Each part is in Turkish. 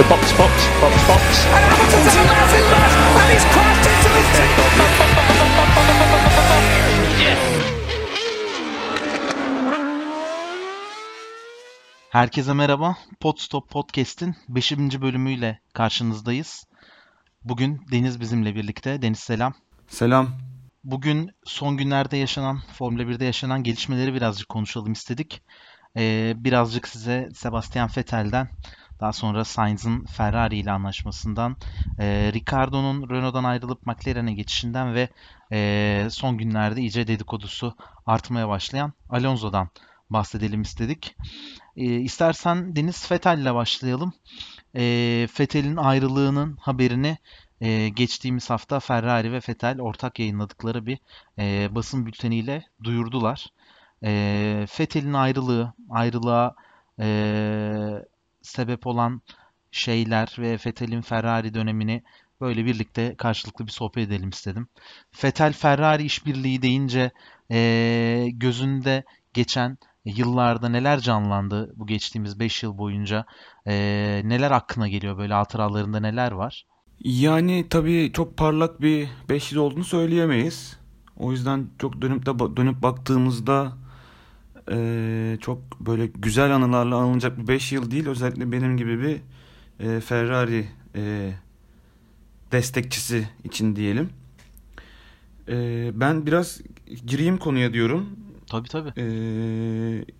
So box, box, box, box. And Hamilton's a massive mess, and he's crashed into his Herkese merhaba. Podstop Podcast'in 5. bölümüyle karşınızdayız. Bugün Deniz bizimle birlikte. Deniz selam. Selam. Bugün son günlerde yaşanan, Formula 1'de yaşanan gelişmeleri birazcık konuşalım istedik. Ee, birazcık size Sebastian Vettel'den, daha sonra Sainz'ın Ferrari ile anlaşmasından, e, Ricardo'nun Renault'dan ayrılıp McLaren'e geçişinden ve e, son günlerde iyice dedikodusu artmaya başlayan Alonso'dan bahsedelim istedik. E, istersen Deniz Vettel ile başlayalım. E, Vettel'in ayrılığının haberini e, geçtiğimiz hafta Ferrari ve Vettel ortak yayınladıkları bir e, basın bülteniyle duyurdular. E, Vettel'in ayrılığı, ayrılığa e, sebep olan şeyler ve Vettel'in Ferrari dönemini böyle birlikte karşılıklı bir sohbet edelim istedim. Vettel Ferrari işbirliği deyince e, gözünde geçen yıllarda neler canlandı bu geçtiğimiz 5 yıl boyunca? E, neler aklına geliyor böyle hatıralarında neler var? Yani tabii çok parlak bir 5 yıl olduğunu söyleyemeyiz. O yüzden çok dönüp de dönüp baktığımızda e, çok böyle güzel anılarla anılacak bir 5 yıl değil. Özellikle benim gibi bir e, Ferrari e, destekçisi için diyelim. E, ben biraz gireyim konuya diyorum. Tabii tabii. E,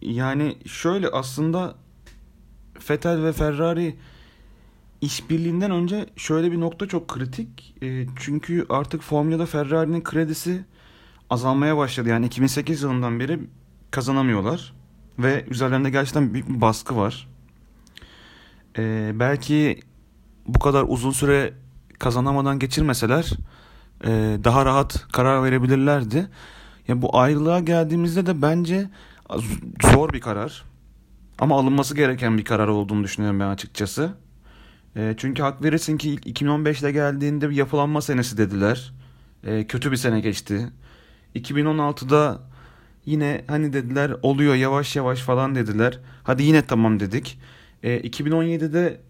yani şöyle aslında Vettel ve Ferrari işbirliğinden önce şöyle bir nokta çok kritik. E, çünkü artık Formula'da Ferrari'nin kredisi azalmaya başladı. Yani 2008 yılından beri kazanamıyorlar. Ve üzerlerinde gerçekten büyük bir baskı var. E, belki bu kadar uzun süre kazanamadan geçirmeseler e, daha rahat karar verebilirlerdi. Ya bu ayrılığa geldiğimizde de bence zor bir karar. Ama alınması gereken bir karar olduğunu düşünüyorum ben açıkçası. E, çünkü hak verirsin ki ilk 2015'te geldiğinde bir yapılanma senesi dediler. E, kötü bir sene geçti. 2016'da yine hani dediler oluyor yavaş yavaş falan dediler. Hadi yine tamam dedik. E, 2017'de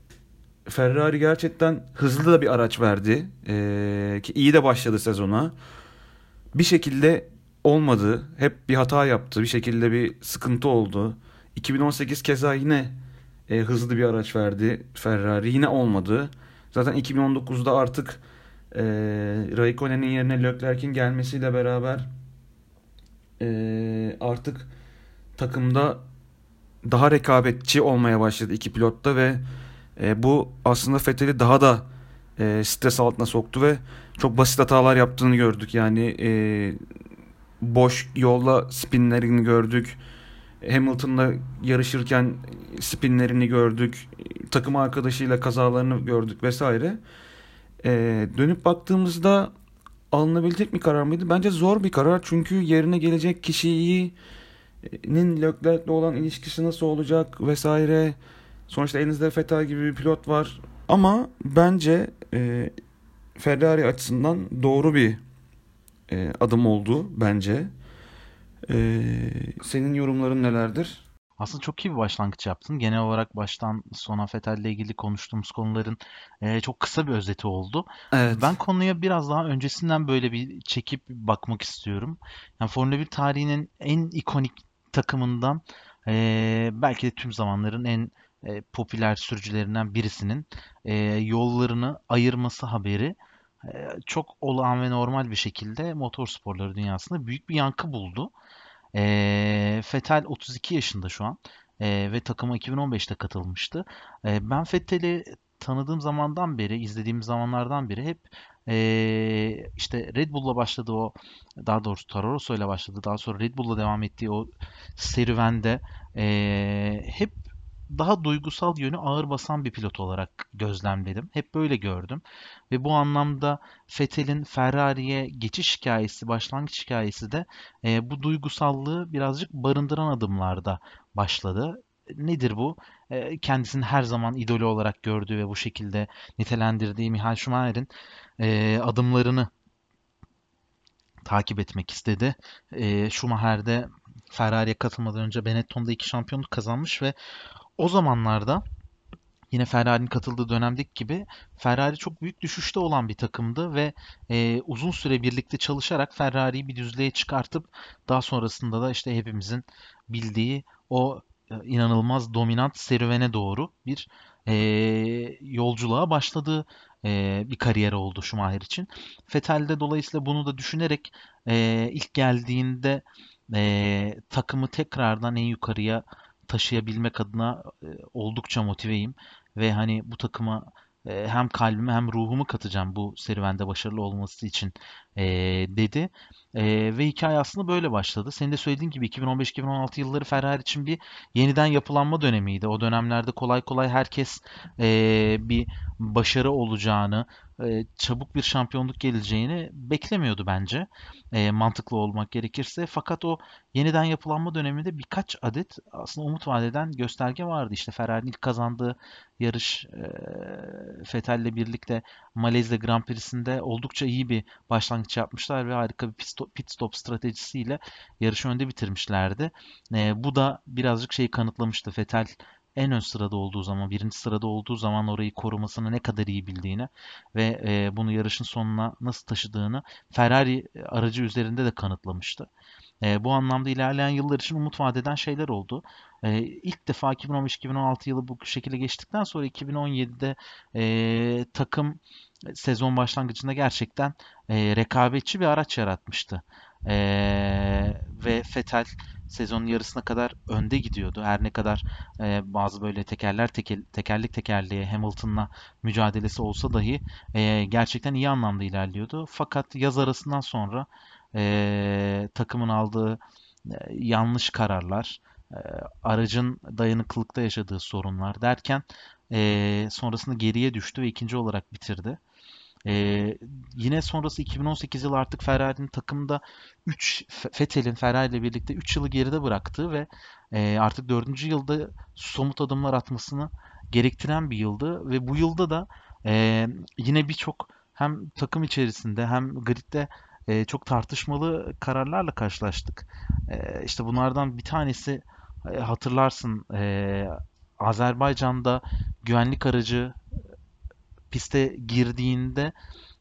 Ferrari gerçekten hızlı da bir araç verdi. E, ki iyi de başladı sezona. Bir şekilde olmadı. Hep bir hata yaptı. Bir şekilde bir sıkıntı oldu. 2018 keza yine e, hızlı bir araç verdi Ferrari. Yine olmadı. Zaten 2019'da artık e, Raikkonen'in yerine Leclerc'in gelmesiyle beraber e, artık takımda daha rekabetçi olmaya başladı iki pilotta ve e, bu aslında Vettel'i daha da e, stres altına soktu ve çok basit hatalar yaptığını gördük. Yani e, boş yolla spinlerini gördük. Hamilton'la yarışırken spinlerini gördük. Takım arkadaşıyla kazalarını gördük vesaire. E, dönüp baktığımızda alınabilecek bir karar mıydı? Bence zor bir karar çünkü yerine gelecek kişinin Leclerc'le olan ilişkisi nasıl olacak vesaire. Sonuçta elinizde Vettel gibi bir pilot var. Ama bence e, Ferrari açısından doğru bir e, adım oldu bence. E, senin yorumların nelerdir? Aslında çok iyi bir başlangıç yaptın. Genel olarak baştan sona Vettel ile ilgili konuştuğumuz konuların e, çok kısa bir özeti oldu. Evet. Ben konuya biraz daha öncesinden böyle bir çekip bakmak istiyorum. Yani Formula 1 tarihinin en ikonik takımından e, belki de tüm zamanların en e, popüler sürücülerinden birisinin e, yollarını ayırması haberi e, çok olağan ve normal bir şekilde motorsporları dünyasında büyük bir yankı buldu. E, Vettel 32 yaşında şu an e, ve takıma 2015'te katılmıştı. E, ben Vettel'i tanıdığım zamandan beri, izlediğim zamanlardan beri hep e, işte Red Bull'la başladı o, daha doğrusu Toro Rosso ile başladı. Daha sonra Red Bull'la devam ettiği o serüvende e, hep daha duygusal yönü ağır basan bir pilot olarak gözlemledim. Hep böyle gördüm. Ve bu anlamda Vettel'in Ferrari'ye geçiş hikayesi, başlangıç hikayesi de e, bu duygusallığı birazcık barındıran adımlarda başladı. Nedir bu? E, kendisini her zaman idolü olarak gördüğü ve bu şekilde nitelendirdiği Michael Schumacher'in e, adımlarını takip etmek istedi. E, Schumacher'de Ferrari'ye katılmadan önce Benetton'da iki şampiyonluk kazanmış ve o zamanlarda yine Ferrari'nin katıldığı dönemdeki gibi Ferrari çok büyük düşüşte olan bir takımdı ve e, uzun süre birlikte çalışarak Ferrari'yi bir düzlüğe çıkartıp daha sonrasında da işte hepimizin bildiği o e, inanılmaz dominant serüvene doğru bir e, yolculuğa başladığı e, bir kariyer oldu Schumacher için. Vettel de dolayısıyla bunu da düşünerek e, ilk geldiğinde e, takımı tekrardan en yukarıya taşıyabilmek adına e, oldukça motiveyim. Ve hani bu takıma e, hem kalbimi hem ruhumu katacağım bu serüvende başarılı olması için e, dedi. E, ve hikaye aslında böyle başladı. Senin de söylediğin gibi 2015-2016 yılları Ferrari için bir yeniden yapılanma dönemiydi. O dönemlerde kolay kolay herkes e, bir başarı olacağını, e, çabuk bir şampiyonluk geleceğini beklemiyordu bence. E, mantıklı olmak gerekirse. Fakat o yeniden yapılanma döneminde birkaç adet aslında umut vadeden gösterge vardı. İşte Ferrari'nin ilk kazandığı yarış e, Vettel'le birlikte Malezya Grand Prix'sinde oldukça iyi bir başlangıç yapmışlar ve harika bir pit stop, pit stop stratejisiyle yarışı önde bitirmişlerdi. E, bu da birazcık şeyi kanıtlamıştı. Vettel en ön sırada olduğu zaman, birinci sırada olduğu zaman orayı korumasını ne kadar iyi bildiğini ve e, bunu yarışın sonuna nasıl taşıdığını Ferrari aracı üzerinde de kanıtlamıştı. E, bu anlamda ilerleyen yıllar için umut vadeden şeyler oldu. E, ilk defa 2015-2016 yılı bu şekilde geçtikten sonra 2017'de e, takım sezon başlangıcında gerçekten e, rekabetçi bir araç yaratmıştı. E, ve Fetel sezonun yarısına kadar önde gidiyordu. Her ne kadar e, bazı böyle tekerler tekel, tekerlik tekerliğe Hamilton'la mücadelesi olsa dahi e, gerçekten iyi anlamda ilerliyordu. Fakat yaz arasından sonra e, takımın aldığı e, yanlış kararlar, e, aracın dayanıklılıkta yaşadığı sorunlar derken e, sonrasında geriye düştü ve ikinci olarak bitirdi. Ee, yine sonrası 2018 yılı artık Ferrari'nin takımda 3 Vettel'in Ferrari ile birlikte 3 yılı geride bıraktığı ve e, artık 4. yılda somut adımlar atmasını gerektiren bir yıldı ve bu yılda da e, yine birçok hem takım içerisinde hem gridde e, çok tartışmalı kararlarla karşılaştık. E, işte bunlardan bir tanesi e, hatırlarsın e, Azerbaycan'da güvenlik aracı piste girdiğinde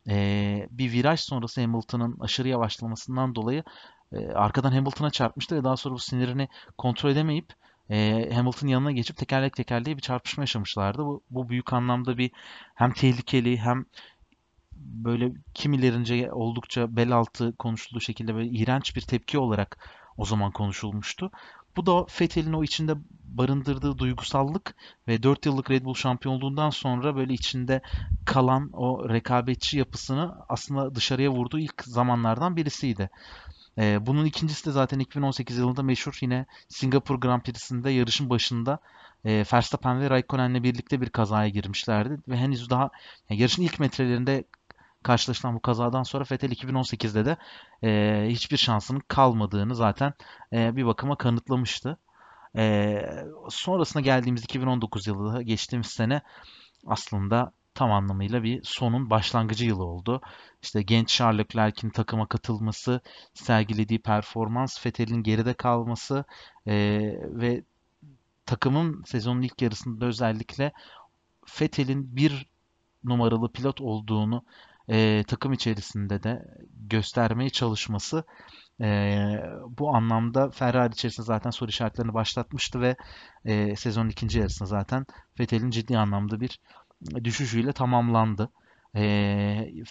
e, bir viraj sonrası Hamilton'ın aşırı yavaşlamasından dolayı e, arkadan Hamilton'a çarpmıştı ve daha sonra bu sinirini kontrol edemeyip e, Hamilton'ın yanına geçip tekerlek tekerleğe bir çarpışma yaşamışlardı. Bu, bu büyük anlamda bir hem tehlikeli hem böyle kimilerince oldukça bel altı konuşulduğu şekilde böyle iğrenç bir tepki olarak o zaman konuşulmuştu. Bu da Vettel'in o içinde barındırdığı duygusallık ve 4 yıllık Red Bull şampiyonluğundan sonra böyle içinde kalan o rekabetçi yapısını aslında dışarıya vurduğu ilk zamanlardan birisiydi. Ee, bunun ikincisi de zaten 2018 yılında meşhur yine Singapur Grand Prix'sinde yarışın başında e, Verstappen ve Raikkonen'le birlikte bir kazaya girmişlerdi ve henüz daha yani yarışın ilk metrelerinde karşılaşılan bu kazadan sonra Vettel 2018'de de e, hiçbir şansının kalmadığını zaten e, bir bakıma kanıtlamıştı. E, sonrasına geldiğimiz 2019 yılı geçtiğimiz sene aslında tam anlamıyla bir sonun başlangıcı yılı oldu. İşte genç Charles Leclerc'in takıma katılması, sergilediği performans, Vettel'in geride kalması e, ve takımın sezonun ilk yarısında özellikle Vettel'in bir numaralı pilot olduğunu e, takım içerisinde de göstermeye çalışması e, bu anlamda Ferrari içerisinde zaten soru işaretlerini başlatmıştı ve e, sezonun ikinci yarısında zaten Vettel'in ciddi anlamda bir düşüşüyle tamamlandı. E,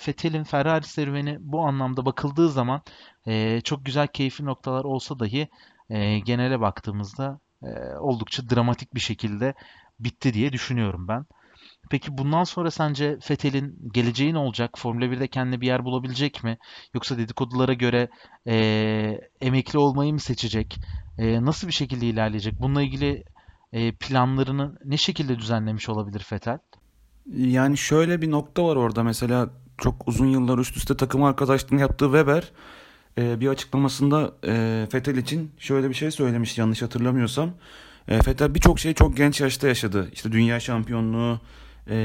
Vettel'in Ferrari serüveni bu anlamda bakıldığı zaman e, çok güzel keyifli noktalar olsa dahi e, genele baktığımızda e, oldukça dramatik bir şekilde bitti diye düşünüyorum ben. Peki bundan sonra sence Fethel'in geleceği ne olacak? Formula 1'de kendine bir yer bulabilecek mi? Yoksa dedikodulara göre e, emekli olmayı mı seçecek? E, nasıl bir şekilde ilerleyecek? Bununla ilgili e, planlarını ne şekilde düzenlemiş olabilir Fethel? Yani şöyle bir nokta var orada mesela çok uzun yıllar üst üste takım arkadaşlığını yaptığı Weber e, bir açıklamasında e, Fethel için şöyle bir şey söylemiş yanlış hatırlamıyorsam. E, birçok şeyi çok genç yaşta yaşadı. İşte dünya şampiyonluğu, e,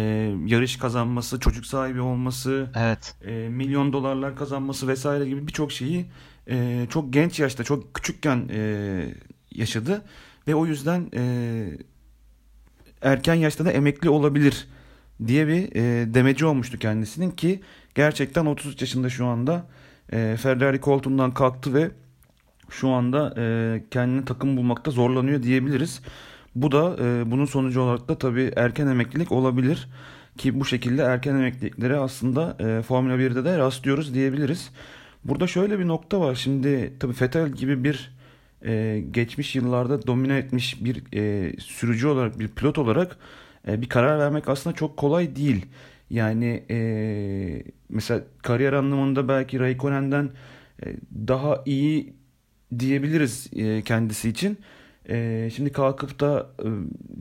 yarış kazanması, çocuk sahibi olması, evet. e, milyon dolarlar kazanması vesaire gibi birçok şeyi e, çok genç yaşta, çok küçükken e, yaşadı ve o yüzden e, erken yaşta da emekli olabilir diye bir e, demeci olmuştu kendisinin ki gerçekten 33 yaşında şu anda e, Ferrari koltuğundan kalktı ve şu anda e, kendini takım bulmakta zorlanıyor diyebiliriz. Bu da e, bunun sonucu olarak da tabii erken emeklilik olabilir ki bu şekilde erken emekliliklere aslında e, Formula 1'de de rastlıyoruz diyebiliriz. Burada şöyle bir nokta var. Şimdi tabii Vettel gibi bir e, geçmiş yıllarda domine etmiş bir e, sürücü olarak, bir pilot olarak e, bir karar vermek aslında çok kolay değil. Yani e, mesela kariyer anlamında belki Raikkonen'den e, daha iyi diyebiliriz e, kendisi için. E, şimdi kalkıp da e,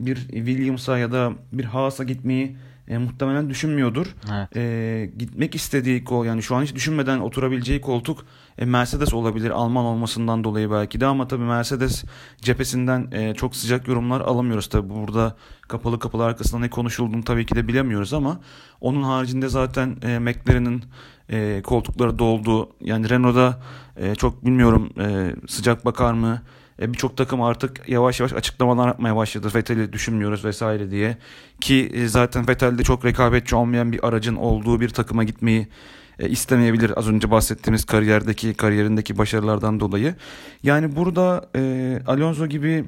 bir Williams'a ya da bir Haas'a gitmeyi e, muhtemelen düşünmüyordur. Evet. E, gitmek istediği kol yani şu an hiç düşünmeden oturabileceği koltuk e, Mercedes olabilir Alman olmasından dolayı belki de ama tabii Mercedes cephesinden e, çok sıcak yorumlar alamıyoruz tabii burada kapalı kapılar arkasında ne konuşulduğunu tabii ki de bilemiyoruz ama onun haricinde zaten e, McLaren'in e, koltukları doldu yani Renault'da e, çok bilmiyorum e, sıcak bakar mı e, Birçok takım artık yavaş yavaş açıklamalar yapmaya başladı. Vettel'i düşünmüyoruz vesaire diye. Ki e, zaten Vettel'de çok rekabetçi olmayan bir aracın olduğu bir takıma gitmeyi e, istemeyebilir. Az önce bahsettiğimiz kariyerdeki kariyerindeki başarılardan dolayı. Yani burada e, Alonso gibi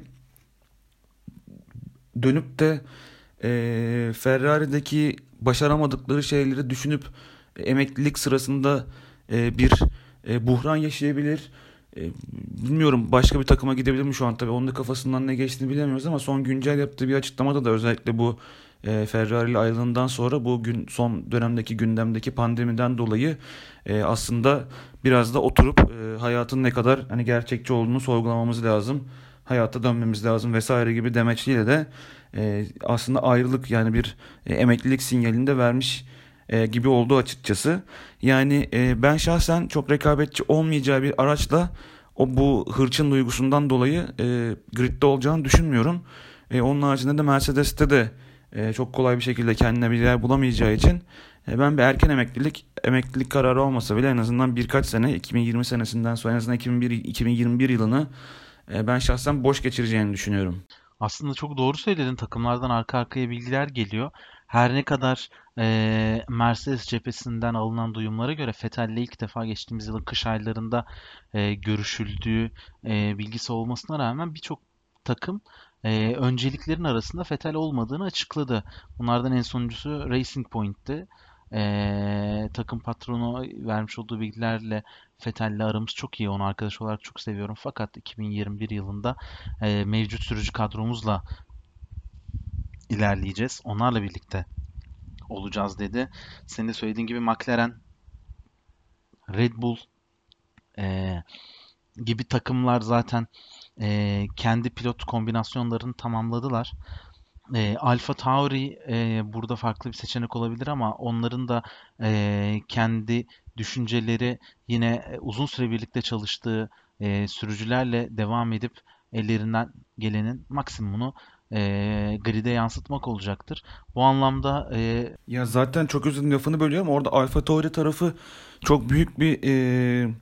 dönüp de e, Ferrari'deki başaramadıkları şeyleri düşünüp e, emeklilik sırasında e, bir e, buhran yaşayabilir e, bilmiyorum başka bir takıma gidebilir mi şu an tabii onun da kafasından ne geçtiğini bilemiyoruz ama son güncel yaptığı bir açıklamada da özellikle bu e, Ferrari ile ayrılığından sonra bu gün son dönemdeki gündemdeki pandemiden dolayı e, aslında biraz da oturup hayatın ne kadar hani gerçekçi olduğunu sorgulamamız lazım. Hayata dönmemiz lazım vesaire gibi demeçliyle de aslında ayrılık yani bir emeklilik sinyalini de vermiş e, gibi oldu açıkçası. Yani e, ben şahsen çok rekabetçi olmayacağı bir araçla o bu hırçın duygusundan dolayı e, gridde olacağını düşünmüyorum. E, onun haricinde de Mercedes'te de e, çok kolay bir şekilde kendine bir yer bulamayacağı için e, ben bir erken emeklilik emeklilik kararı olmasa bile en azından birkaç sene 2020 senesinden sonra en azından 2001, 2021 yılını e, ben şahsen boş geçireceğini düşünüyorum. Aslında çok doğru söyledin. Takımlardan arka arkaya bilgiler geliyor. Her ne kadar eee, Mercedes cephesinden alınan duyumlara göre Vettel'le ilk defa geçtiğimiz yılın kış aylarında eee, görüşüldüğü eee, bilgisi olmasına rağmen birçok takım eee, önceliklerin arasında Vettel olmadığını açıkladı. Bunlardan en sonuncusu Racing Point'ti. Eee, takım patronu vermiş olduğu bilgilerle Vettel'le aramız çok iyi. Onu arkadaş olarak çok seviyorum. Fakat 2021 yılında eee, mevcut sürücü kadromuzla ilerleyeceğiz. Onlarla birlikte olacağız dedi. Senin de söylediğin gibi McLaren, Red Bull eee, gibi takımlar zaten eee, kendi pilot kombinasyonlarını tamamladılar. Eee Alfa Tauri eee, burada farklı bir seçenek olabilir ama onların da eee, kendi düşünceleri yine e, uzun süre birlikte çalıştığı eee, sürücülerle devam edip ellerinden gelenin maksimumunu eee grid'e yansıtmak olacaktır. Bu anlamda eee, Ya zaten çok özür dilerim lafını bölüyorum. Orada Alfa Tauri tarafı çok büyük bir e,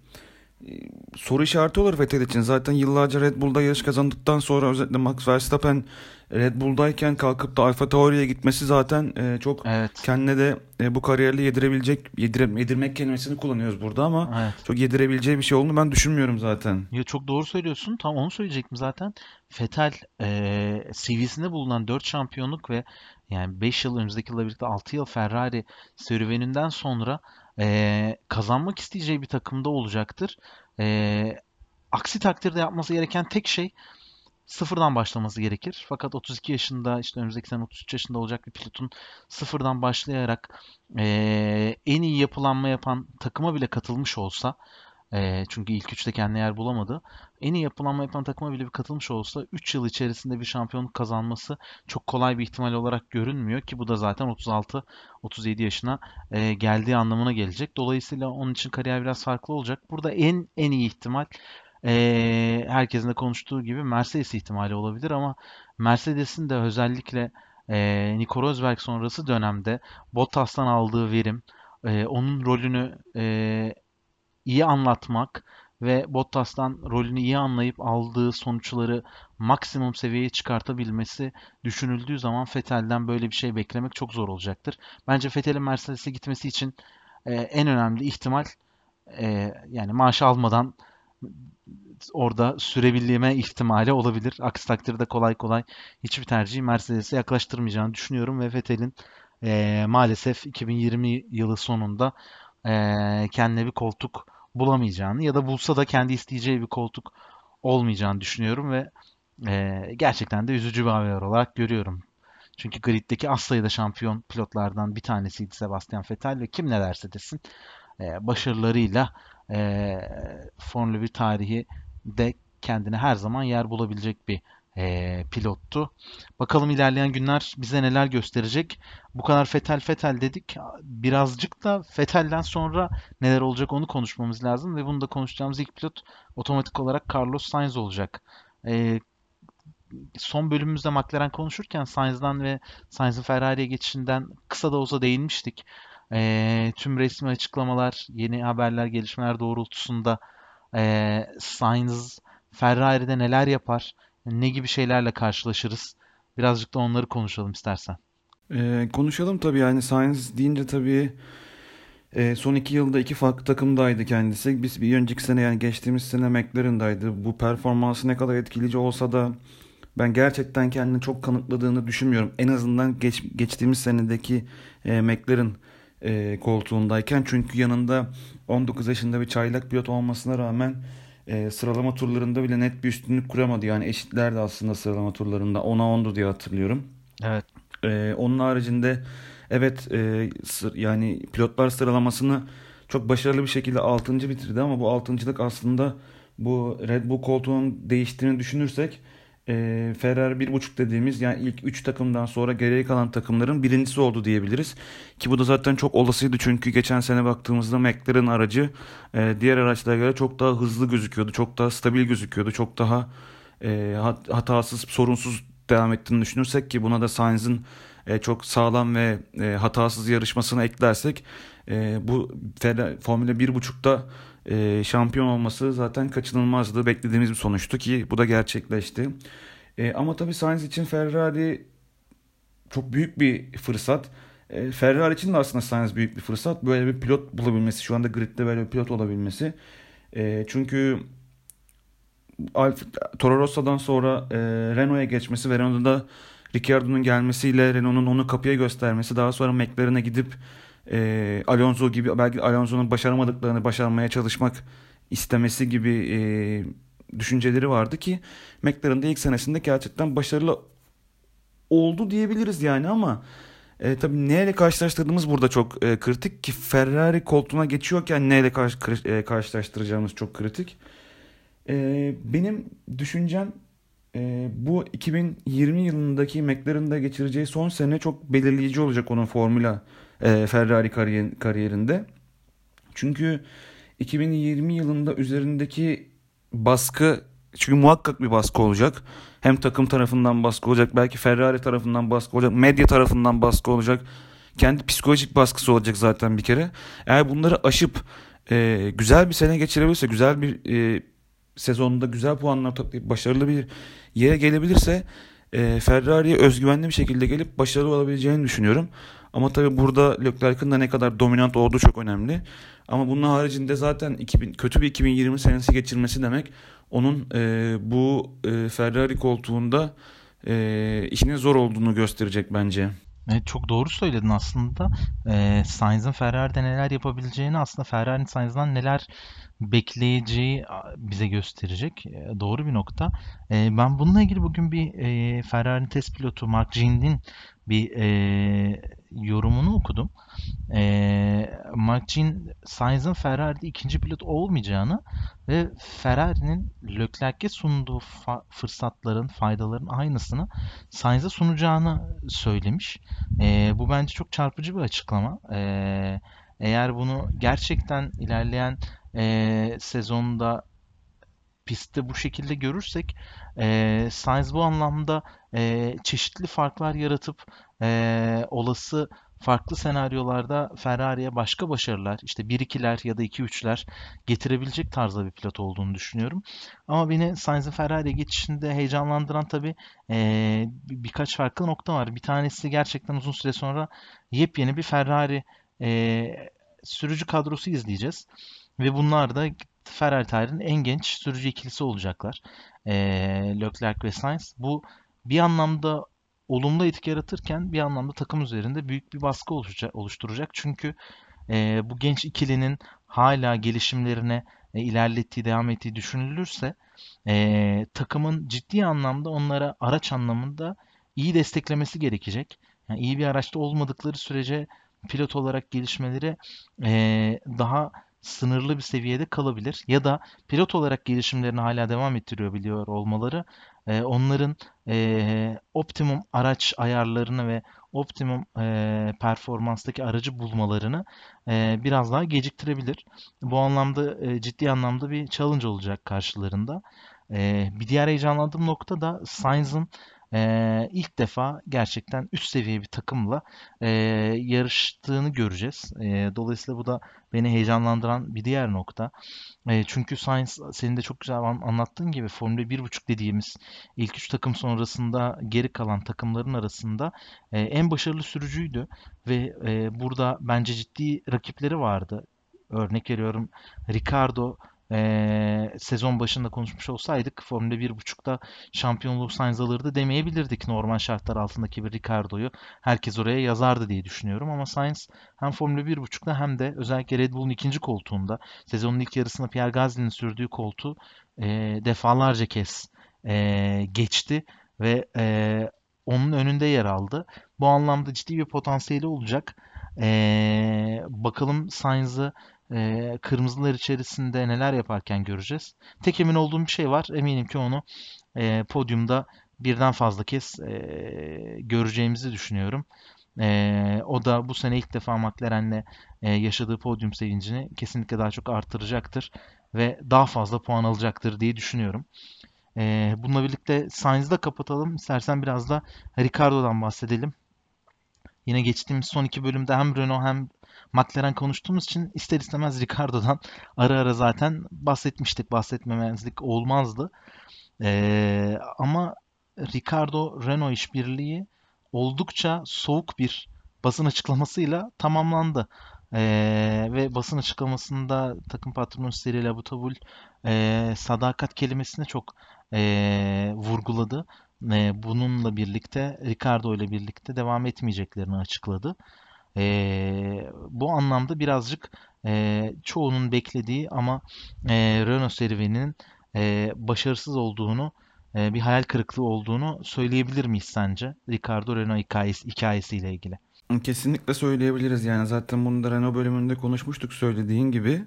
soru işareti olur Vettel için. Zaten yıllarca Red Bull'da yarış kazandıktan sonra özellikle Max Verstappen Red Bull'dayken kalkıp da Alfa Tauri'ye gitmesi zaten e, çok evet, kendine de e, bu kariyerle yedirebilecek yedire, yedirmek kelimesini kullanıyoruz burada ama evet. çok yedirebileceği bir şey olduğunu ben düşünmüyorum zaten. Ya çok doğru söylüyorsun. Tam onu söyleyecektim zaten. Vettel eee CV'sinde bulunan 4 şampiyonluk ve yani 5 yıl önümüzdeki yılla birlikte 6 yıl Ferrari serüveninden sonra eee, kazanmak isteyeceği bir takımda olacaktır. Eee, aksi takdirde yapması gereken tek şey sıfırdan başlaması gerekir. Fakat 32 yaşında işte önümüzdeki sene 33 yaşında olacak bir pilotun sıfırdan başlayarak eee, en iyi yapılanma yapan takıma bile katılmış olsa eee, çünkü ilk üçte kendine yer bulamadı. En iyi yapılanma yapan takıma bile bir katılmış olsa 3 yıl içerisinde bir şampiyonluk kazanması çok kolay bir ihtimal olarak görünmüyor ki bu da zaten 36-37 yaşına eee, geldiği anlamına gelecek. Dolayısıyla onun için kariyer biraz farklı olacak. Burada en en iyi ihtimal eee, herkesin de konuştuğu gibi Mercedes ihtimali olabilir ama Mercedes'in de özellikle eee Nico Rosberg sonrası dönemde Bottas'tan aldığı verim, eee, onun rolünü eee, iyi anlatmak ve Bottas'tan rolünü iyi anlayıp aldığı sonuçları maksimum seviyeye çıkartabilmesi düşünüldüğü zaman Vettel'den böyle bir şey beklemek çok zor olacaktır. Bence Vettel'in Mercedes'e gitmesi için e, en önemli ihtimal e, yani maaş almadan orada sürebilme ihtimali olabilir. Aksi takdirde kolay kolay hiçbir tercihi Mercedes'e yaklaştırmayacağını düşünüyorum ve Vettel'in e, maalesef 2020 yılı sonunda e, kendine bir koltuk bulamayacağını ya da bulsa da kendi isteyeceği bir koltuk olmayacağını düşünüyorum ve e, gerçekten de üzücü bir haber olarak görüyorum. Çünkü griddeki az sayıda şampiyon pilotlardan bir tanesiydi Sebastian Vettel ve kim ne derse desin e, başarılarıyla e, Formula 1 tarihi de kendine her zaman yer bulabilecek bir e, pilottu. Bakalım ilerleyen günler bize neler gösterecek. Bu kadar Fetel Fetel dedik. Birazcık da Fetel'den sonra neler olacak onu konuşmamız lazım ve bunu da konuşacağımız ilk pilot otomatik olarak Carlos Sainz olacak. E, son bölümümüzde McLaren konuşurken Sainz'dan ve Sainz'ın Ferrari'ye geçişinden kısa da olsa değinmiştik. E, tüm resmi açıklamalar, yeni haberler, gelişmeler doğrultusunda e, Sainz Ferrari'de neler yapar, ne gibi şeylerle karşılaşırız? Birazcık da onları konuşalım istersen. Ee, konuşalım tabii yani Sainz deyince tabii e, son iki yılda iki farklı takımdaydı kendisi. Biz bir önceki sene yani geçtiğimiz sene McLaren'daydı. Bu performansı ne kadar etkileyici olsa da ben gerçekten kendini çok kanıtladığını düşünmüyorum. En azından geç, geçtiğimiz senedeki e, McLaren e, koltuğundayken. Çünkü yanında 19 yaşında bir çaylak pilot olmasına rağmen e, sıralama turlarında bile net bir üstünlük kuramadı. Yani eşitlerdi aslında sıralama turlarında. 10'a 10'du diye hatırlıyorum. Evet. E, onun haricinde evet e, sır, yani pilotlar sıralamasını çok başarılı bir şekilde 6. bitirdi ama bu 6.lık aslında bu Red Bull koltuğunun değiştiğini düşünürsek e, Ferrari 1.5 dediğimiz yani ilk 3 takımdan sonra geriye kalan takımların birincisi oldu diyebiliriz. Ki bu da zaten çok olasıydı çünkü geçen sene baktığımızda McLaren aracı e, diğer araçlara göre çok daha hızlı gözüküyordu. Çok daha stabil gözüküyordu. Çok daha e, hatasız, sorunsuz devam ettiğini düşünürsek ki buna da Sainz'ın e, çok sağlam ve e, hatasız yarışmasını eklersek e, bu Formula 1.5'da e, şampiyon olması zaten kaçınılmazdı. Beklediğimiz bir sonuçtu ki bu da gerçekleşti. E, ama tabii Sainz için Ferrari çok büyük bir fırsat. E, Ferrari için de aslında Sainz büyük bir fırsat. Böyle bir pilot bulabilmesi, şu anda gridde böyle bir pilot olabilmesi. E, çünkü Alfa, Toro Rosso'dan sonra e, Renault'a geçmesi ve Renault'da Ricciardo'nun gelmesiyle Renault'un onu kapıya göstermesi, daha sonra McLaren'e gidip e, Alonso gibi belki Alonso'nun başaramadıklarını başarmaya çalışmak istemesi gibi e, düşünceleri vardı ki McLaren'da ilk senesinde gerçekten başarılı oldu diyebiliriz yani ama e, tabii neyle karşılaştırdığımız burada çok e, kritik ki Ferrari koltuğuna geçiyorken neyle karşı, e, karşılaştıracağımız çok kritik. E, benim düşüncem e, bu 2020 yılındaki McLaren'da geçireceği son sene çok belirleyici olacak onun formüla e, Ferrari kariyer, kariyerinde. Çünkü 2020 yılında üzerindeki baskı çünkü muhakkak bir baskı olacak. Hem takım tarafından baskı olacak, belki Ferrari tarafından baskı olacak, medya tarafından baskı olacak. Kendi psikolojik baskısı olacak zaten bir kere. Eğer bunları aşıp e, güzel bir sene geçirebilirse, güzel bir e, sezonunda güzel puanlar toplayıp başarılı bir yere gelebilirse e, Ferrari'ye özgüvenli bir şekilde gelip başarılı olabileceğini düşünüyorum. Ama tabii burada Leclerc'in de ne kadar dominant olduğu çok önemli. Ama bunun haricinde zaten 2000, kötü bir 2020 senesi geçirmesi demek onun e, bu e, Ferrari koltuğunda e, işinin zor olduğunu gösterecek bence. Evet, çok doğru söyledin aslında. E, Sainz'ın Ferrari'de neler yapabileceğini aslında Ferrari'nin Sainz'dan neler bekleyeceği bize gösterecek. E, doğru bir nokta. E, ben bununla ilgili bugün bir e, Ferrari'nin test pilotu Mark Gind'in bir e, yorumunu okudum. E, Mark Jean Sainz'ın Ferrari'de ikinci pilot olmayacağını ve Ferrari'nin Leclerc'e sunduğu fırsatların, faydaların aynısını Sainz'e sunacağını söylemiş. E, bu bence çok çarpıcı bir açıklama. E, eğer bunu gerçekten ilerleyen e, sezonda pistte bu şekilde görürsek e, Sainz bu anlamda e, çeşitli farklar yaratıp e, olası farklı senaryolarda Ferrari'ye başka başarılar, işte 1-2'ler ya da 2-3'ler getirebilecek tarzda bir pilot olduğunu düşünüyorum. Ama beni Sainz'in Ferrari'ye geçişinde heyecanlandıran tabii e, birkaç farklı nokta var. Bir tanesi gerçekten uzun süre sonra yepyeni bir Ferrari e, sürücü kadrosu izleyeceğiz. Ve bunlar da Ferrari tarihinin en genç sürücü ikilisi olacaklar. E, Leclerc ve Sainz. Bu bir anlamda olumlu etki yaratırken bir anlamda takım üzerinde büyük bir baskı oluşturacak. Çünkü e, bu genç ikilinin hala gelişimlerine e, ilerlettiği, devam ettiği düşünülürse e, takımın ciddi anlamda onlara araç anlamında iyi desteklemesi gerekecek. Yani iyi bir araçta olmadıkları sürece pilot olarak gelişmeleri e, daha sınırlı bir seviyede kalabilir. Ya da pilot olarak gelişimlerini hala devam ettiriyor biliyor olmaları e, onların e, optimum araç ayarlarını ve optimum e, performanstaki aracı bulmalarını e, biraz daha geciktirebilir. Bu anlamda e, ciddi anlamda bir challenge olacak karşılarında. E, bir diğer heyecanlandığım nokta da Sainz'ın e, ilk defa gerçekten üst seviye bir takımla e, yarıştığını göreceğiz. E, dolayısıyla bu da beni heyecanlandıran bir diğer nokta. E, çünkü Sainz senin de çok güzel anlattığın gibi Formula 1.5 dediğimiz ilk üç takım sonrasında geri kalan takımların arasında e, en başarılı sürücüydü ve e, burada bence ciddi rakipleri vardı. Örnek veriyorum Ricardo e, sezon başında konuşmuş olsaydık Formula 1.5'da şampiyonluğu Sainz alırdı demeyebilirdik normal şartlar altındaki bir Ricardo'yu. Herkes oraya yazardı diye düşünüyorum ama Sainz hem Formula 1.5'da hem de özellikle Red Bull'un ikinci koltuğunda sezonun ilk yarısında Pierre Gasly'nin sürdüğü koltuğu e, defalarca kez e, geçti ve e, onun önünde yer aldı. Bu anlamda ciddi bir potansiyeli olacak. E, bakalım Sainz'ı e, kırmızılar içerisinde neler yaparken göreceğiz. Tek emin olduğum bir şey var. Eminim ki onu e, podyumda birden fazla kez e, göreceğimizi düşünüyorum. E, o da bu sene ilk defa McLaren'le e, yaşadığı podyum sevincini kesinlikle daha çok artıracaktır ve daha fazla puan alacaktır diye düşünüyorum. E, bununla birlikte Sainz'ı da kapatalım. İstersen biraz da Ricardo'dan bahsedelim. Yine geçtiğimiz son iki bölümde hem Renault hem McLaren konuştuğumuz için ister istemez Ricardo'dan ara ara zaten bahsetmiştik. Bahsetmemezlik olmazdı. Ee, ama Ricardo Renault işbirliği oldukça soğuk bir basın açıklamasıyla tamamlandı. Ee, ve basın açıklamasında takım patronu Cyril Abiteboul e, sadakat kelimesini çok e, vurguladı. E, bununla birlikte Ricardo ile birlikte devam etmeyeceklerini açıkladı. E, bu anlamda birazcık e, çoğunun beklediği ama e, Renault serüveninin e, başarısız olduğunu, e, bir hayal kırıklığı olduğunu söyleyebilir miyiz sence? Ricardo Renault hikayesi, hikayesiyle ilgili. Kesinlikle söyleyebiliriz. Yani zaten bunu da Renault bölümünde konuşmuştuk söylediğin gibi.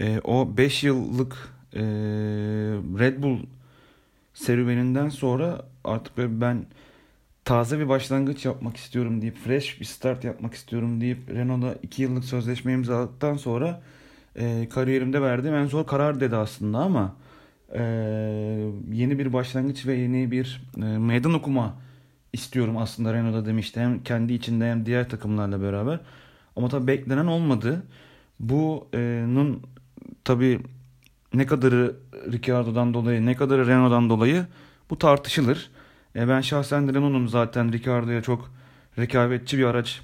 E, o 5 yıllık e, Red Bull serüveninden sonra artık ben taze bir başlangıç yapmak istiyorum deyip fresh bir start yapmak istiyorum deyip Renault'a 2 yıllık sözleşme imzaladıktan sonra e, kariyerimde verdiğim en zor karar dedi aslında ama e, yeni bir başlangıç ve yeni bir e, meydan okuma istiyorum aslında Renault'da demişti. Hem kendi içinde hem diğer takımlarla beraber. Ama tabii beklenen olmadı. Bunun tabii ne kadarı Ricciardo'dan dolayı ne kadarı Renault'dan dolayı bu tartışılır. E, ben şahsen Renault'un zaten Ricciardo'ya çok rekabetçi bir araç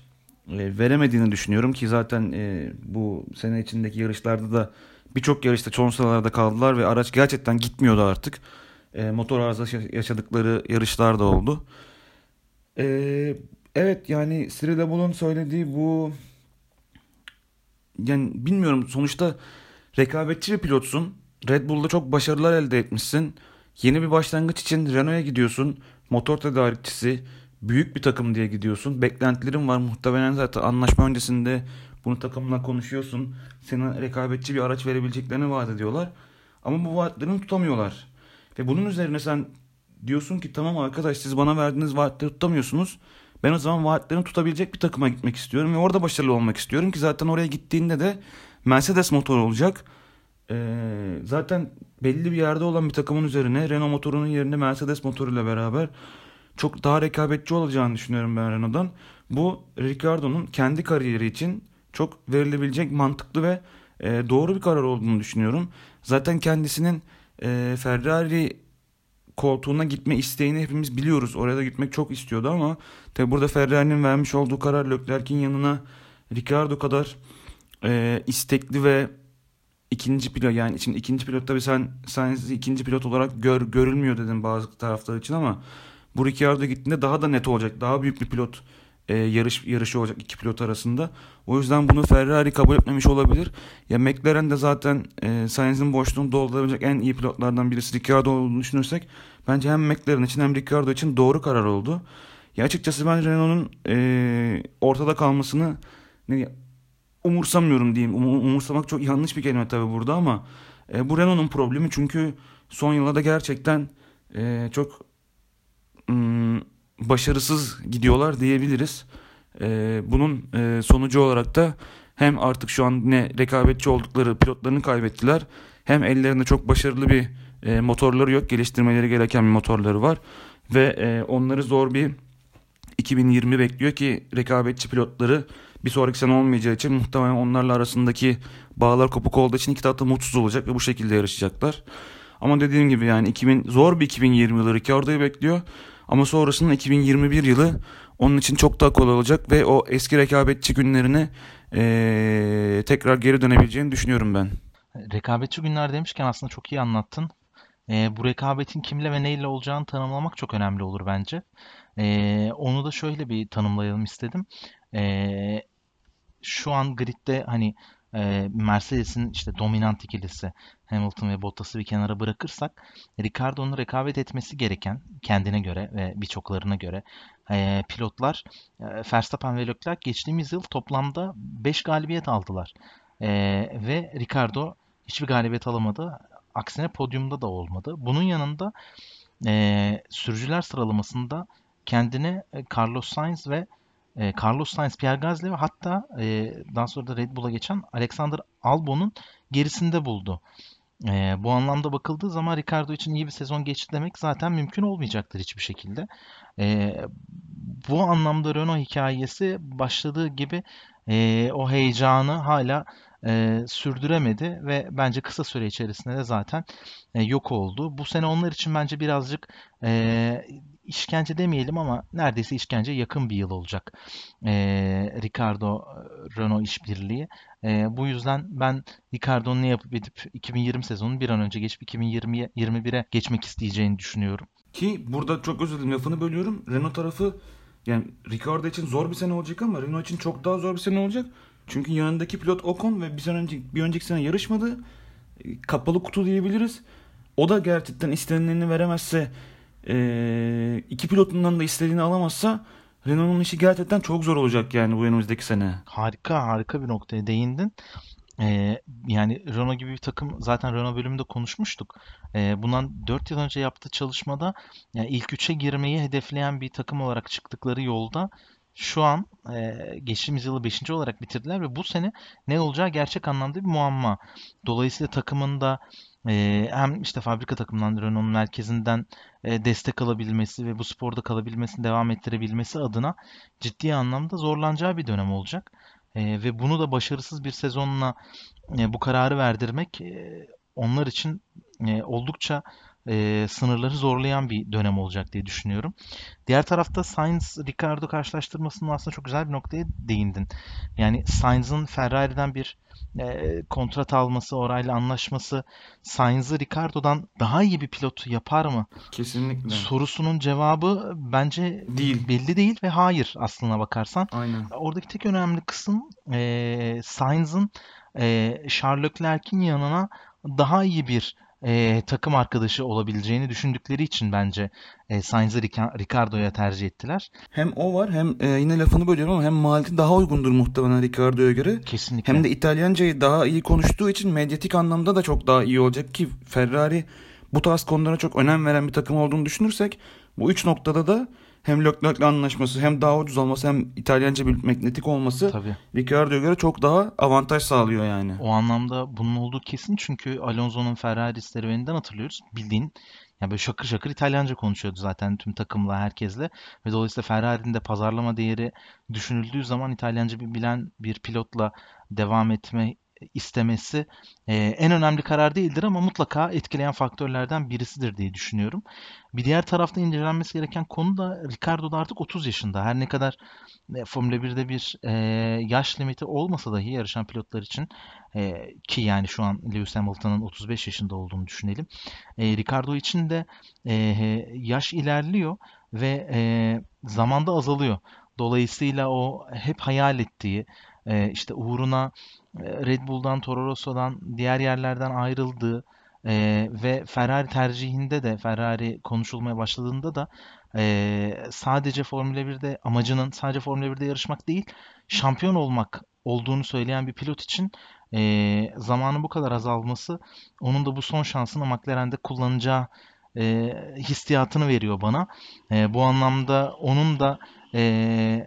e, veremediğini düşünüyorum ki zaten e, bu sene içindeki yarışlarda da birçok yarışta son sıralarda kaldılar ve araç gerçekten gitmiyordu artık. E, motor arızası yaşadıkları yarışlar da oldu. E, evet yani Cyril Abul'un söylediği bu yani bilmiyorum sonuçta rekabetçi bir pilotsun. Red Bull'da çok başarılar elde etmişsin. Yeni bir başlangıç için Renault'a gidiyorsun motor tedarikçisi büyük bir takım diye gidiyorsun. Beklentilerin var muhtemelen zaten anlaşma öncesinde bunu takımla konuşuyorsun. Sana rekabetçi bir araç verebileceklerini vaat ediyorlar. Ama bu vaatlerini tutamıyorlar. Ve bunun üzerine sen diyorsun ki tamam arkadaş siz bana verdiğiniz vaatleri tutamıyorsunuz. Ben o zaman vaatlerini tutabilecek bir takıma gitmek istiyorum ve orada başarılı olmak istiyorum ki zaten oraya gittiğinde de Mercedes motor olacak. Ee, zaten belli bir yerde olan bir takımın üzerine Renault motorunun yerine Mercedes motoruyla beraber çok daha rekabetçi olacağını düşünüyorum ben Renault'dan. Bu Ricardo'nun kendi kariyeri için çok verilebilecek mantıklı ve e, doğru bir karar olduğunu düşünüyorum. Zaten kendisinin e, Ferrari koltuğuna gitme isteğini hepimiz biliyoruz. Oraya da gitmek çok istiyordu ama tabi burada Ferrari'nin vermiş olduğu karar Leclerc'in yanına Ricardo kadar e, istekli ve ikinci pilot yani şimdi ikinci pilot tabi sen Sainz'i ikinci pilot olarak gör, görülmüyor dedim bazı taraftar için ama bu Ricardo gittiğinde daha da net olacak. Daha büyük bir pilot e, yarış yarışı olacak iki pilot arasında. O yüzden bunu Ferrari kabul etmemiş olabilir. Ya McLaren de zaten e, Sainz'in boşluğunu doldurabilecek en iyi pilotlardan birisi Ricardo olduğunu düşünürsek bence hem McLaren için hem Ricardo için doğru karar oldu. Ya açıkçası ben Renault'un e, ortada kalmasını ne, umursamıyorum diyeyim. Um, umursamak çok yanlış bir kelime tabii burada ama e, bu Renault'un problemi çünkü son yıllarda gerçekten e, çok mm, başarısız gidiyorlar diyebiliriz. E, bunun e, sonucu olarak da hem artık şu an ne rekabetçi oldukları pilotlarını kaybettiler hem ellerinde çok başarılı bir e, motorları yok. Geliştirmeleri gereken bir motorları var. Ve e, onları zor bir 2020 bekliyor ki rekabetçi pilotları bir sonraki sene olmayacağı için muhtemelen onlarla arasındaki bağlar kopuk olduğu için iki tarafta mutsuz olacak ve bu şekilde yarışacaklar. Ama dediğim gibi yani 2000 zor bir 2020 yılı Ricardo'yu bekliyor. Ama sonrasında 2021 yılı onun için çok daha kolay olacak ve o eski rekabetçi günlerine ee, tekrar geri dönebileceğini düşünüyorum ben. Rekabetçi günler demişken aslında çok iyi anlattın. E, bu rekabetin kimle ve neyle olacağını tanımlamak çok önemli olur bence. E, onu da şöyle bir tanımlayalım istedim. E, şu an gridde hani e, Mercedes'in işte dominant ikilisi Hamilton ve Bottas'ı bir kenara bırakırsak Ricardo'nun rekabet etmesi gereken kendine göre ve birçoklarına göre e, pilotlar e, Verstappen ve Leclerc geçtiğimiz yıl toplamda 5 galibiyet aldılar. E, ve Ricardo hiçbir galibiyet alamadı. Aksine podyumda da olmadı. Bunun yanında e, sürücüler sıralamasında kendine e, Carlos Sainz ve e, Carlos Sainz, Pierre Gasly ve hatta e, daha sonra da Red Bull'a geçen Alexander Albon'un gerisinde buldu. E, bu anlamda bakıldığı zaman Ricardo için iyi bir sezon geçti demek zaten mümkün olmayacaktır hiçbir şekilde. E, bu anlamda Renault hikayesi başladığı gibi e, o heyecanı hala e, sürdüremedi ve bence kısa süre içerisinde de zaten e, yok oldu. Bu sene onlar için bence birazcık e, işkence demeyelim ama neredeyse işkence yakın bir yıl olacak. E, Ricardo Renault işbirliği. E, bu yüzden ben Ricardo'nun ne yapıp edip 2020 sezonunu bir an önce geçip 2020'ye 21'e geçmek isteyeceğini düşünüyorum. Ki burada çok özür dilerim lafını bölüyorum. Renault tarafı yani Ricardo için zor bir sene olacak ama Renault için çok daha zor bir sene olacak. Çünkü yanındaki pilot Ocon ve bir sene önce bir önceki sene yarışmadı. Kapalı kutu diyebiliriz. O da gerçekten istenileni veremezse e, iki pilotundan da istediğini alamazsa Renault'un işi gerçekten çok zor olacak yani bu önümüzdeki sene. Harika harika bir noktaya değindin. Ee, yani Renault gibi bir takım zaten Renault bölümünde konuşmuştuk. Ee, bundan 4 yıl önce yaptığı çalışmada yani ilk 3'e girmeyi hedefleyen bir takım olarak çıktıkları yolda şu an e, geçtiğimiz yılı 5. olarak bitirdiler ve bu sene ne olacağı gerçek anlamda bir muamma. Dolayısıyla takımında e, hem işte fabrika takımından Renault'un merkezinden e, destek alabilmesi ve bu sporda kalabilmesini devam ettirebilmesi adına ciddi anlamda zorlanacağı bir dönem olacak. E, ve bunu da başarısız bir sezonla e, bu kararı verdirmek e, onlar için e, oldukça e, sınırları zorlayan bir dönem olacak diye düşünüyorum. Diğer tarafta Sainz-Ricardo karşılaştırmasının aslında çok güzel bir noktaya değindin. Yani Sainz'ın Ferrari'den bir e, kontrat alması, orayla anlaşması Sainz'ı Ricardo'dan daha iyi bir pilot yapar mı? Kesinlikle. Sorusunun cevabı bence Değil. belli değil ve hayır aslına bakarsan. Aynen. Oradaki tek önemli kısım e, Sainz'ın e, Charles Leclerc'in yanına daha iyi bir e, takım arkadaşı olabileceğini düşündükleri için bence e, Sainz'ı Ricardo'ya tercih ettiler. Hem o var hem e, yine lafını bölüyorum ama hem maliyeti daha uygundur muhtemelen Ricardo'ya göre. Kesinlikle. Hem de İtalyancayı daha iyi konuştuğu için medyatik anlamda da çok daha iyi olacak ki Ferrari bu tarz konulara çok önem veren bir takım olduğunu düşünürsek bu üç noktada da hem Leclerc'le anlaşması hem daha ucuz olması hem İtalyanca bir magnetik olması Tabii. Ricardo'ya göre çok daha avantaj sağlıyor yani. O anlamda bunun olduğu kesin çünkü Alonso'nun Ferrari serüveninden hatırlıyoruz. Bildiğin Yani böyle şakır şakır İtalyanca konuşuyordu zaten tüm takımla herkesle ve dolayısıyla Ferrari'nin de pazarlama değeri düşünüldüğü zaman İtalyanca bir bilen bir pilotla devam etme istemesi e, en önemli karar değildir ama mutlaka etkileyen faktörlerden birisidir diye düşünüyorum. Bir diğer tarafta incelenmesi gereken konu da Ricardo da artık 30 yaşında. Her ne kadar e, Formula 1'de bir e, yaş limiti olmasa dahi yarışan pilotlar için e, ki yani şu an Lewis Hamilton'ın 35 yaşında olduğunu düşünelim. E, Ricardo için de e, yaş ilerliyor ve e, zamanda azalıyor. Dolayısıyla o hep hayal ettiği, e, işte uğruna Red Bull'dan, Toro Rosso'dan, diğer yerlerden ayrıldığı e, ve Ferrari tercihinde de Ferrari konuşulmaya başladığında da e, sadece Formula 1'de amacının sadece Formula 1'de yarışmak değil, şampiyon olmak olduğunu söyleyen bir pilot için e, zamanın bu kadar azalması onun da bu son şansını McLaren'de kullanacağı e, hissiyatını veriyor bana. E, bu anlamda onun da e,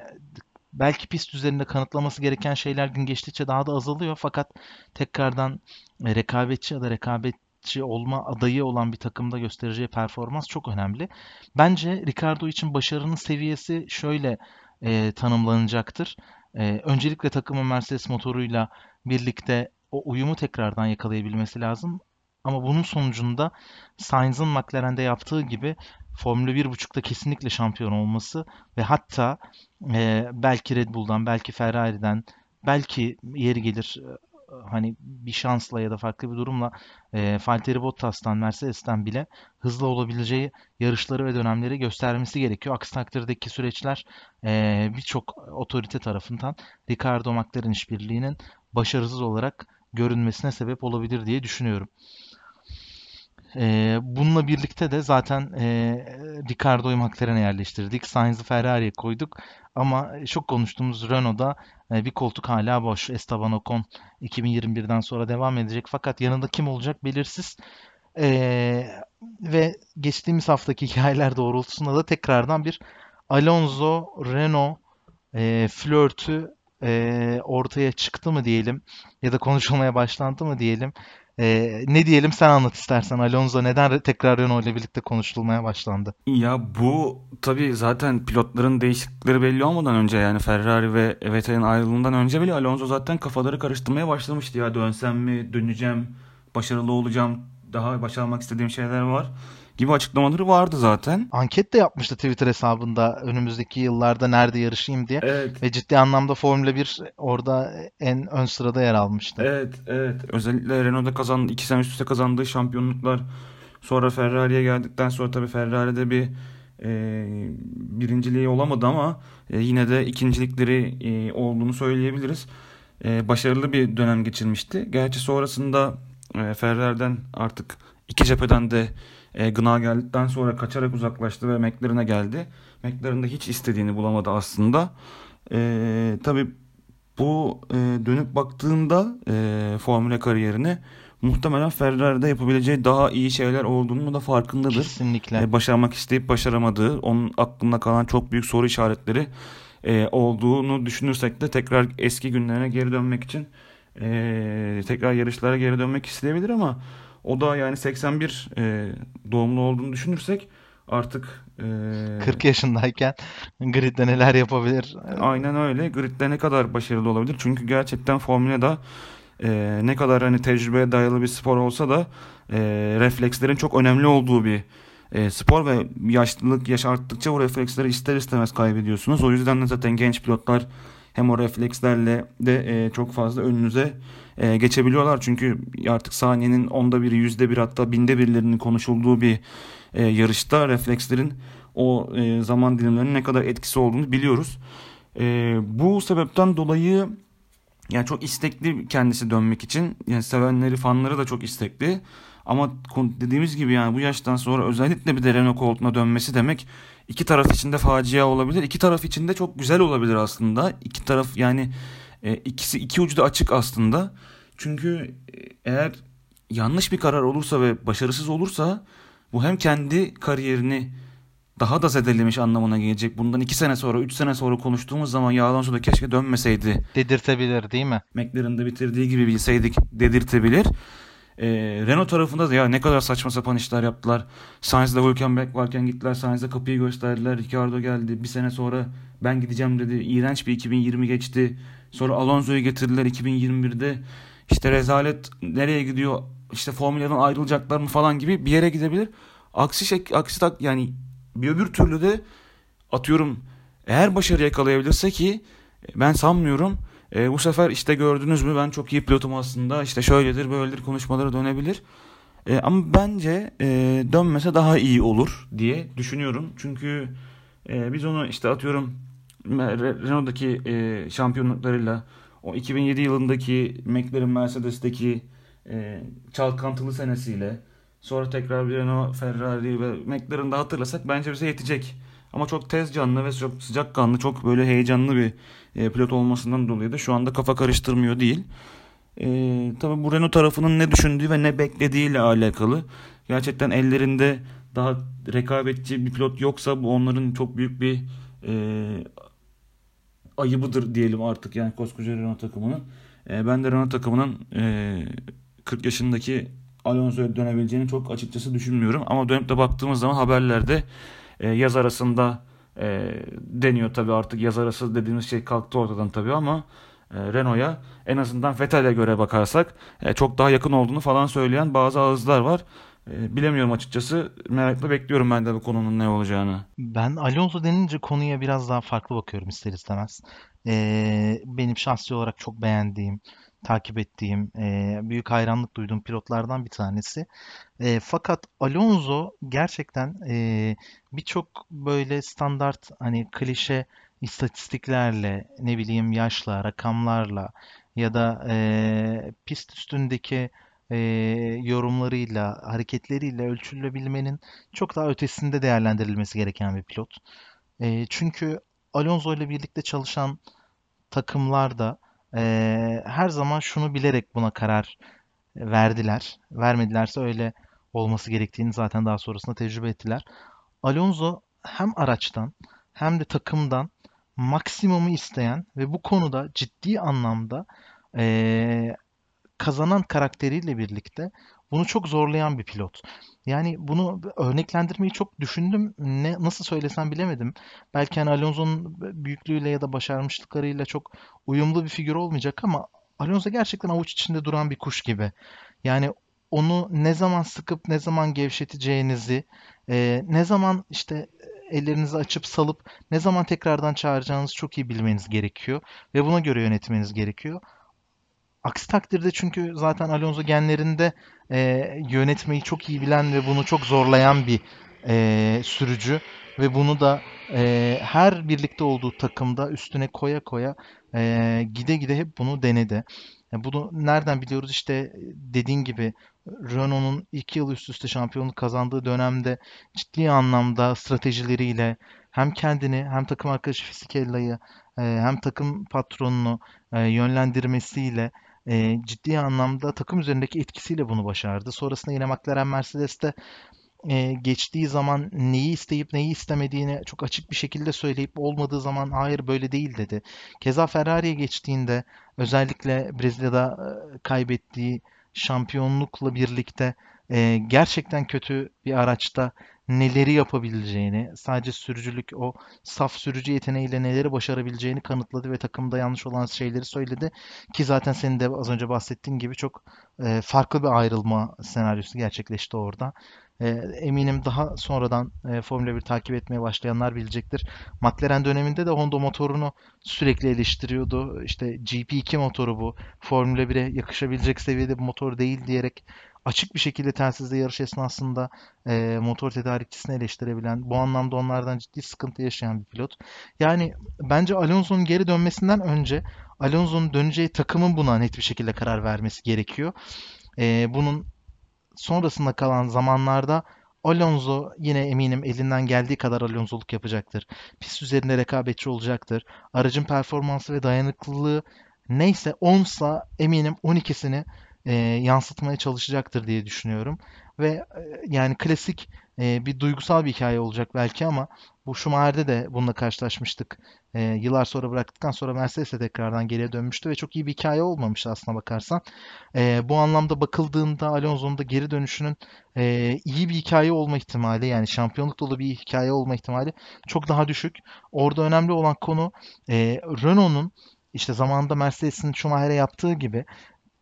belki pist üzerinde kanıtlaması gereken şeyler gün geçtikçe daha da azalıyor. Fakat tekrardan e, rekabetçi ya da rekabetçi olma adayı olan bir takımda göstereceği performans çok önemli. Bence Ricardo için başarının seviyesi şöyle e, tanımlanacaktır. E, öncelikle takımın Mercedes motoruyla birlikte o uyumu tekrardan yakalayabilmesi lazım. Ama bunun sonucunda Sainz'ın McLaren'de yaptığı gibi Formula 1.5'ta kesinlikle şampiyon olması ve hatta e, belki Red Bull'dan, belki Ferrari'den, belki yeri gelir hani bir şansla ya da farklı bir durumla e, Valtteri Bottas'tan, Mercedes'ten bile hızlı olabileceği yarışları ve dönemleri göstermesi gerekiyor. Aksi takdirdeki süreçler e, birçok otorite tarafından Ricardo McLaren işbirliğinin başarısız olarak görünmesine sebep olabilir diye düşünüyorum. E, bununla birlikte de zaten e, Ricardo'yu McLaren'e yerleştirdik. Sainz'ı Ferrari'ye koyduk. Ama çok konuştuğumuz Renault'da e, bir koltuk hala boş. Esteban Ocon 2021'den sonra devam edecek. Fakat yanında kim olacak belirsiz. E, ve geçtiğimiz haftaki hikayeler doğrultusunda da tekrardan bir Alonso Renault e, flörtü e, ortaya çıktı mı diyelim ya da konuşulmaya başlandı mı diyelim. Ee, ne diyelim sen anlat istersen. Alonso neden tekrar Renault ile birlikte konuşulmaya başlandı? Ya bu tabii zaten pilotların değişiklikleri belli olmadan önce yani Ferrari ve Vettel'in ayrılığından önce bile Alonso zaten kafaları karıştırmaya başlamıştı. Ya dönsem mi döneceğim başarılı olacağım daha başarmak istediğim şeyler var gibi açıklamaları vardı zaten. Anket de yapmıştı Twitter hesabında önümüzdeki yıllarda nerede yarışayım diye. Evet. Ve ciddi anlamda Formula 1 orada en ön sırada yer almıştı. Evet, evet. Özellikle Renault'da kazandı, iki sene üst üste kazandığı şampiyonluklar sonra Ferrari'ye geldikten sonra tabii Ferrari'de bir e, birinciliği olamadı ama e, yine de ikincilikleri e, olduğunu söyleyebiliriz. E, başarılı bir dönem geçirmişti. Gerçi sonrasında e, Ferrari'den artık iki cepheden de e, gına geldikten sonra kaçarak uzaklaştı ve McLaren'e geldi. McLaren'de hiç istediğini bulamadı aslında. E, tabii bu e, dönüp baktığında e, Formula kariyerine muhtemelen Ferrari'de yapabileceği daha iyi şeyler olduğunu da farkındadır. Kesinlikle. E, başarmak isteyip başaramadığı, onun aklında kalan çok büyük soru işaretleri e, olduğunu düşünürsek de tekrar eski günlerine geri dönmek için e, tekrar yarışlara geri dönmek isteyebilir ama o da yani 81 e, doğumlu olduğunu düşünürsek artık e, 40 yaşındayken gridde neler yapabilir? Aynen öyle. Gridde ne kadar başarılı olabilir? Çünkü gerçekten Formula'da e, ne kadar hani tecrübeye dayalı bir spor olsa da e, reflekslerin çok önemli olduğu bir e, spor ve yaşlılık yaş arttıkça o refleksleri ister istemez kaybediyorsunuz. O yüzden de zaten genç pilotlar hem o reflekslerle de e, çok fazla önünüze e, geçebiliyorlar. Çünkü artık saniyenin onda biri, yüzde bir hatta binde birlerinin konuşulduğu bir e, yarışta reflekslerin o e, zaman dilimlerinin ne kadar etkisi olduğunu biliyoruz. E, bu sebepten dolayı yani çok istekli kendisi dönmek için. Yani sevenleri, fanları da çok istekli. Ama dediğimiz gibi yani bu yaştan sonra özellikle bir de Renault koltuğuna dönmesi demek iki taraf için de facia olabilir. İki taraf için de çok güzel olabilir aslında. İki taraf yani e, ikisi iki ucu da açık aslında. Çünkü e, eğer yanlış bir karar olursa ve başarısız olursa bu hem kendi kariyerini daha da zedelemiş anlamına gelecek. Bundan iki sene sonra, üç sene sonra konuştuğumuz zaman ya Alonso da keşke dönmeseydi. Dedirtebilir değil mi? McLaren'da bitirdiği gibi bilseydik dedirtebilir. E, Renault tarafında da ya ne kadar saçma sapan işler yaptılar. Sainz'da Hülkenberg varken gittiler. Sainz'da kapıyı gösterdiler. Ricardo geldi. Bir sene sonra ben gideceğim dedi. İğrenç bir 2020 geçti. Sonra Alonso'yu getirdiler 2021'de. İşte rezalet nereye gidiyor? İşte Formula'dan ayrılacaklar mı falan gibi bir yere gidebilir. Aksi şey, aksi tak yani bir öbür türlü de atıyorum eğer başarı yakalayabilirse ki ben sanmıyorum e, bu sefer işte gördünüz mü ben çok iyi pilotum aslında işte şöyledir böyledir konuşmaları dönebilir. E, ama bence e, dönmese daha iyi olur diye düşünüyorum. Çünkü e, biz onu işte atıyorum Renault'daki e, şampiyonluklarıyla o 2007 yılındaki McLaren Mercedes'teki e, çalkantılı senesiyle sonra tekrar bir Renault, Ferrari ve McLaren'da hatırlasak bence bize yetecek. Ama çok tez canlı ve çok sıcak kanlı, çok böyle heyecanlı bir e, pilot olmasından dolayı da şu anda kafa karıştırmıyor değil. E, tabii bu Renault tarafının ne düşündüğü ve ne beklediğiyle alakalı. Gerçekten ellerinde daha rekabetçi bir pilot yoksa bu onların çok büyük bir e, ayıbıdır diyelim artık yani koskoca Renault takımının. E, ben de Renault takımının e, 40 yaşındaki Alonso'ya dönebileceğini çok açıkçası düşünmüyorum. Ama dönüp de baktığımız zaman haberlerde e, yaz arasında e, deniyor tabii artık yaz arası dediğimiz şey kalktı ortadan tabii ama e, Renault'a en azından Vettel'e göre bakarsak e, çok daha yakın olduğunu falan söyleyen bazı ağızlar var. E, bilemiyorum açıkçası. Merakla bekliyorum ben de bu konunun ne olacağını. Ben Alonso denince konuya biraz daha farklı bakıyorum ister istemez. Ee, benim şahsi olarak çok beğendiğim, takip ettiğim, e, büyük hayranlık duyduğum pilotlardan bir tanesi. E, fakat Alonso gerçekten e, birçok böyle standart hani klişe istatistiklerle, ne bileyim yaşla, rakamlarla ya da e, pist üstündeki e, yorumlarıyla, hareketleriyle ölçülebilmenin çok daha ötesinde değerlendirilmesi gereken bir pilot. E, çünkü Alonso ile birlikte çalışan takımlar da e, her zaman şunu bilerek buna karar verdiler. Vermedilerse öyle olması gerektiğini zaten daha sonrasında tecrübe ettiler. Alonso hem araçtan hem de takımdan maksimumu isteyen ve bu konuda ciddi anlamda e, kazanan karakteriyle birlikte bunu çok zorlayan bir pilot. Yani bunu örneklendirmeyi çok düşündüm. Ne nasıl söylesem bilemedim. Belki hani Alonso'nun büyüklüğüyle ya da başarmışlıklarıyla çok uyumlu bir figür olmayacak ama Alonso gerçekten avuç içinde duran bir kuş gibi. Yani onu ne zaman sıkıp ne zaman gevşeteceğinizi, e, ne zaman işte ellerinizi açıp salıp ne zaman tekrardan çağıracağınızı çok iyi bilmeniz gerekiyor ve buna göre yönetmeniz gerekiyor. Aksi takdirde çünkü zaten Alonso genlerinde e, yönetmeyi çok iyi bilen ve bunu çok zorlayan bir e, sürücü ve bunu da e, her birlikte olduğu takımda üstüne koya koya e, gide gide hep bunu denedi. Yani bunu nereden biliyoruz? İşte dediğin gibi Renault'un iki yıl üst üste şampiyonluk kazandığı dönemde ciddi anlamda stratejileriyle hem kendini hem takım arkadaşı Fisichella'yı hem takım patronunu yönlendirmesiyle e, ciddi anlamda takım üzerindeki etkisiyle bunu başardı. Sonrasında yine McLaren Mercedes'te e, geçtiği zaman neyi isteyip neyi istemediğini çok açık bir şekilde söyleyip olmadığı zaman hayır böyle değil dedi. Keza Ferrari'ye geçtiğinde özellikle Brezilya'da e, kaybettiği şampiyonlukla birlikte e, gerçekten kötü bir araçta neleri yapabileceğini, sadece sürücülük o saf sürücü yeteneğiyle neleri başarabileceğini kanıtladı ve takımda yanlış olan şeyleri söyledi. Ki zaten senin de az önce bahsettiğin gibi çok e, farklı bir ayrılma senaryosu gerçekleşti orada. E, eminim daha sonradan e, Formula 1 takip etmeye başlayanlar bilecektir. McLaren döneminde de Honda motorunu sürekli eleştiriyordu. İşte GP2 motoru bu. Formula 1'e yakışabilecek seviyede bir motor değil diyerek açık bir şekilde telsizde yarış esnasında e, motor tedarikçisini eleştirebilen, bu anlamda onlardan ciddi sıkıntı yaşayan bir pilot. Yani bence Alonso'nun geri dönmesinden önce Alonso'nun döneceği takımın buna net bir şekilde karar vermesi gerekiyor. E, bunun sonrasında kalan zamanlarda Alonso yine eminim elinden geldiği kadar Alonso'luk yapacaktır. Pist üzerinde rekabetçi olacaktır. Aracın performansı ve dayanıklılığı neyse 10'sa eminim 12'sini e, yansıtmaya çalışacaktır diye düşünüyorum. Ve e, yani klasik e, bir duygusal bir hikaye olacak belki ama bu Schumacher'de de bununla karşılaşmıştık. E, yıllar sonra bıraktıktan sonra Mercedes'e tekrardan geriye dönmüştü ve çok iyi bir hikaye olmamıştı aslına bakarsan. E, bu anlamda bakıldığında Alonso'nun da geri dönüşünün e, iyi bir hikaye olma ihtimali yani şampiyonluk dolu bir hikaye olma ihtimali çok daha düşük. Orada önemli olan konu e, Renault'un işte zamanında Mercedes'in Schumacher'e yaptığı gibi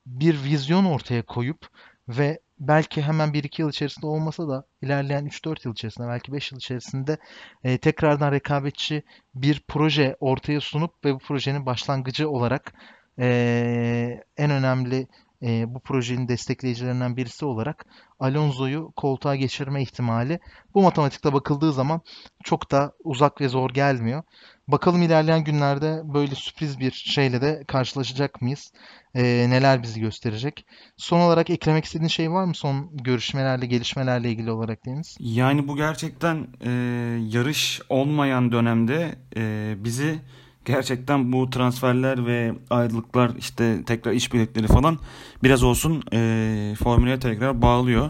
bir vizyon ortaya koyup ve belki hemen 1-2 yıl içerisinde olmasa da ilerleyen 3-4 yıl içerisinde belki 5 yıl içerisinde e, tekrardan rekabetçi bir proje ortaya sunup ve bu projenin başlangıcı olarak e, en önemli e, bu projenin destekleyicilerinden birisi olarak Alonso'yu koltuğa geçirme ihtimali bu matematikte bakıldığı zaman çok da uzak ve zor gelmiyor. Bakalım ilerleyen günlerde böyle sürpriz bir şeyle de karşılaşacak mıyız? E, neler bizi gösterecek? Son olarak eklemek istediğin şey var mı son görüşmelerle, gelişmelerle ilgili olarak Deniz? Yani bu gerçekten e, yarış olmayan dönemde e, bizi gerçekten bu transferler ve ayrılıklar işte tekrar işbirlikleri falan biraz olsun e, formüle tekrar bağlıyor.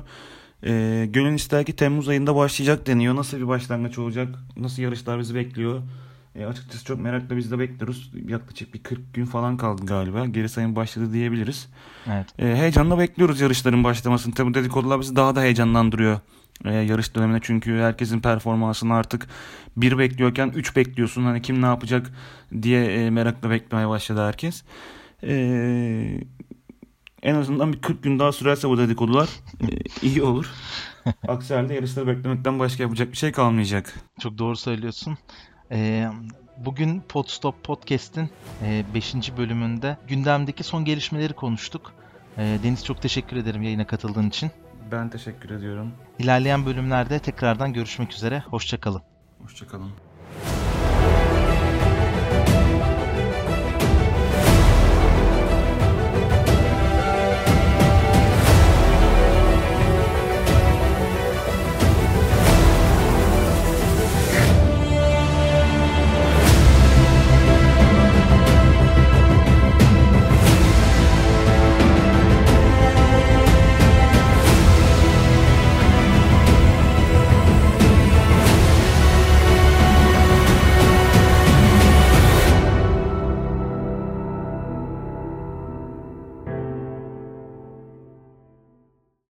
E, gönül ister ki Temmuz ayında başlayacak deniyor. Nasıl bir başlangıç olacak? Nasıl yarışlar bizi bekliyor? E, açıkçası çok merakla biz de bekliyoruz. Yaklaşık bir 40 gün falan kaldı galiba. Geri sayım başladı diyebiliriz. Evet. E, heyecanla bekliyoruz yarışların başlamasını. Tabi dedikodular bizi daha da heyecanlandırıyor e, yarış döneminde. Çünkü herkesin performansını artık bir bekliyorken 3 bekliyorsun. Hani kim ne yapacak diye e, merakla beklemeye başladı herkes. E, en azından bir 40 gün daha sürerse bu dedikodular e, iyi olur. Aksi halde yarışları beklemekten başka yapacak bir şey kalmayacak. Çok doğru söylüyorsun. Ee, bugün Podstop Podcast'in 5. bölümünde gündemdeki son gelişmeleri konuştuk. Ee, Deniz çok teşekkür ederim yayına katıldığın için. Ben teşekkür ediyorum. İlerleyen bölümlerde tekrardan görüşmek üzere. Hoşçakalın. Hoşçakalın.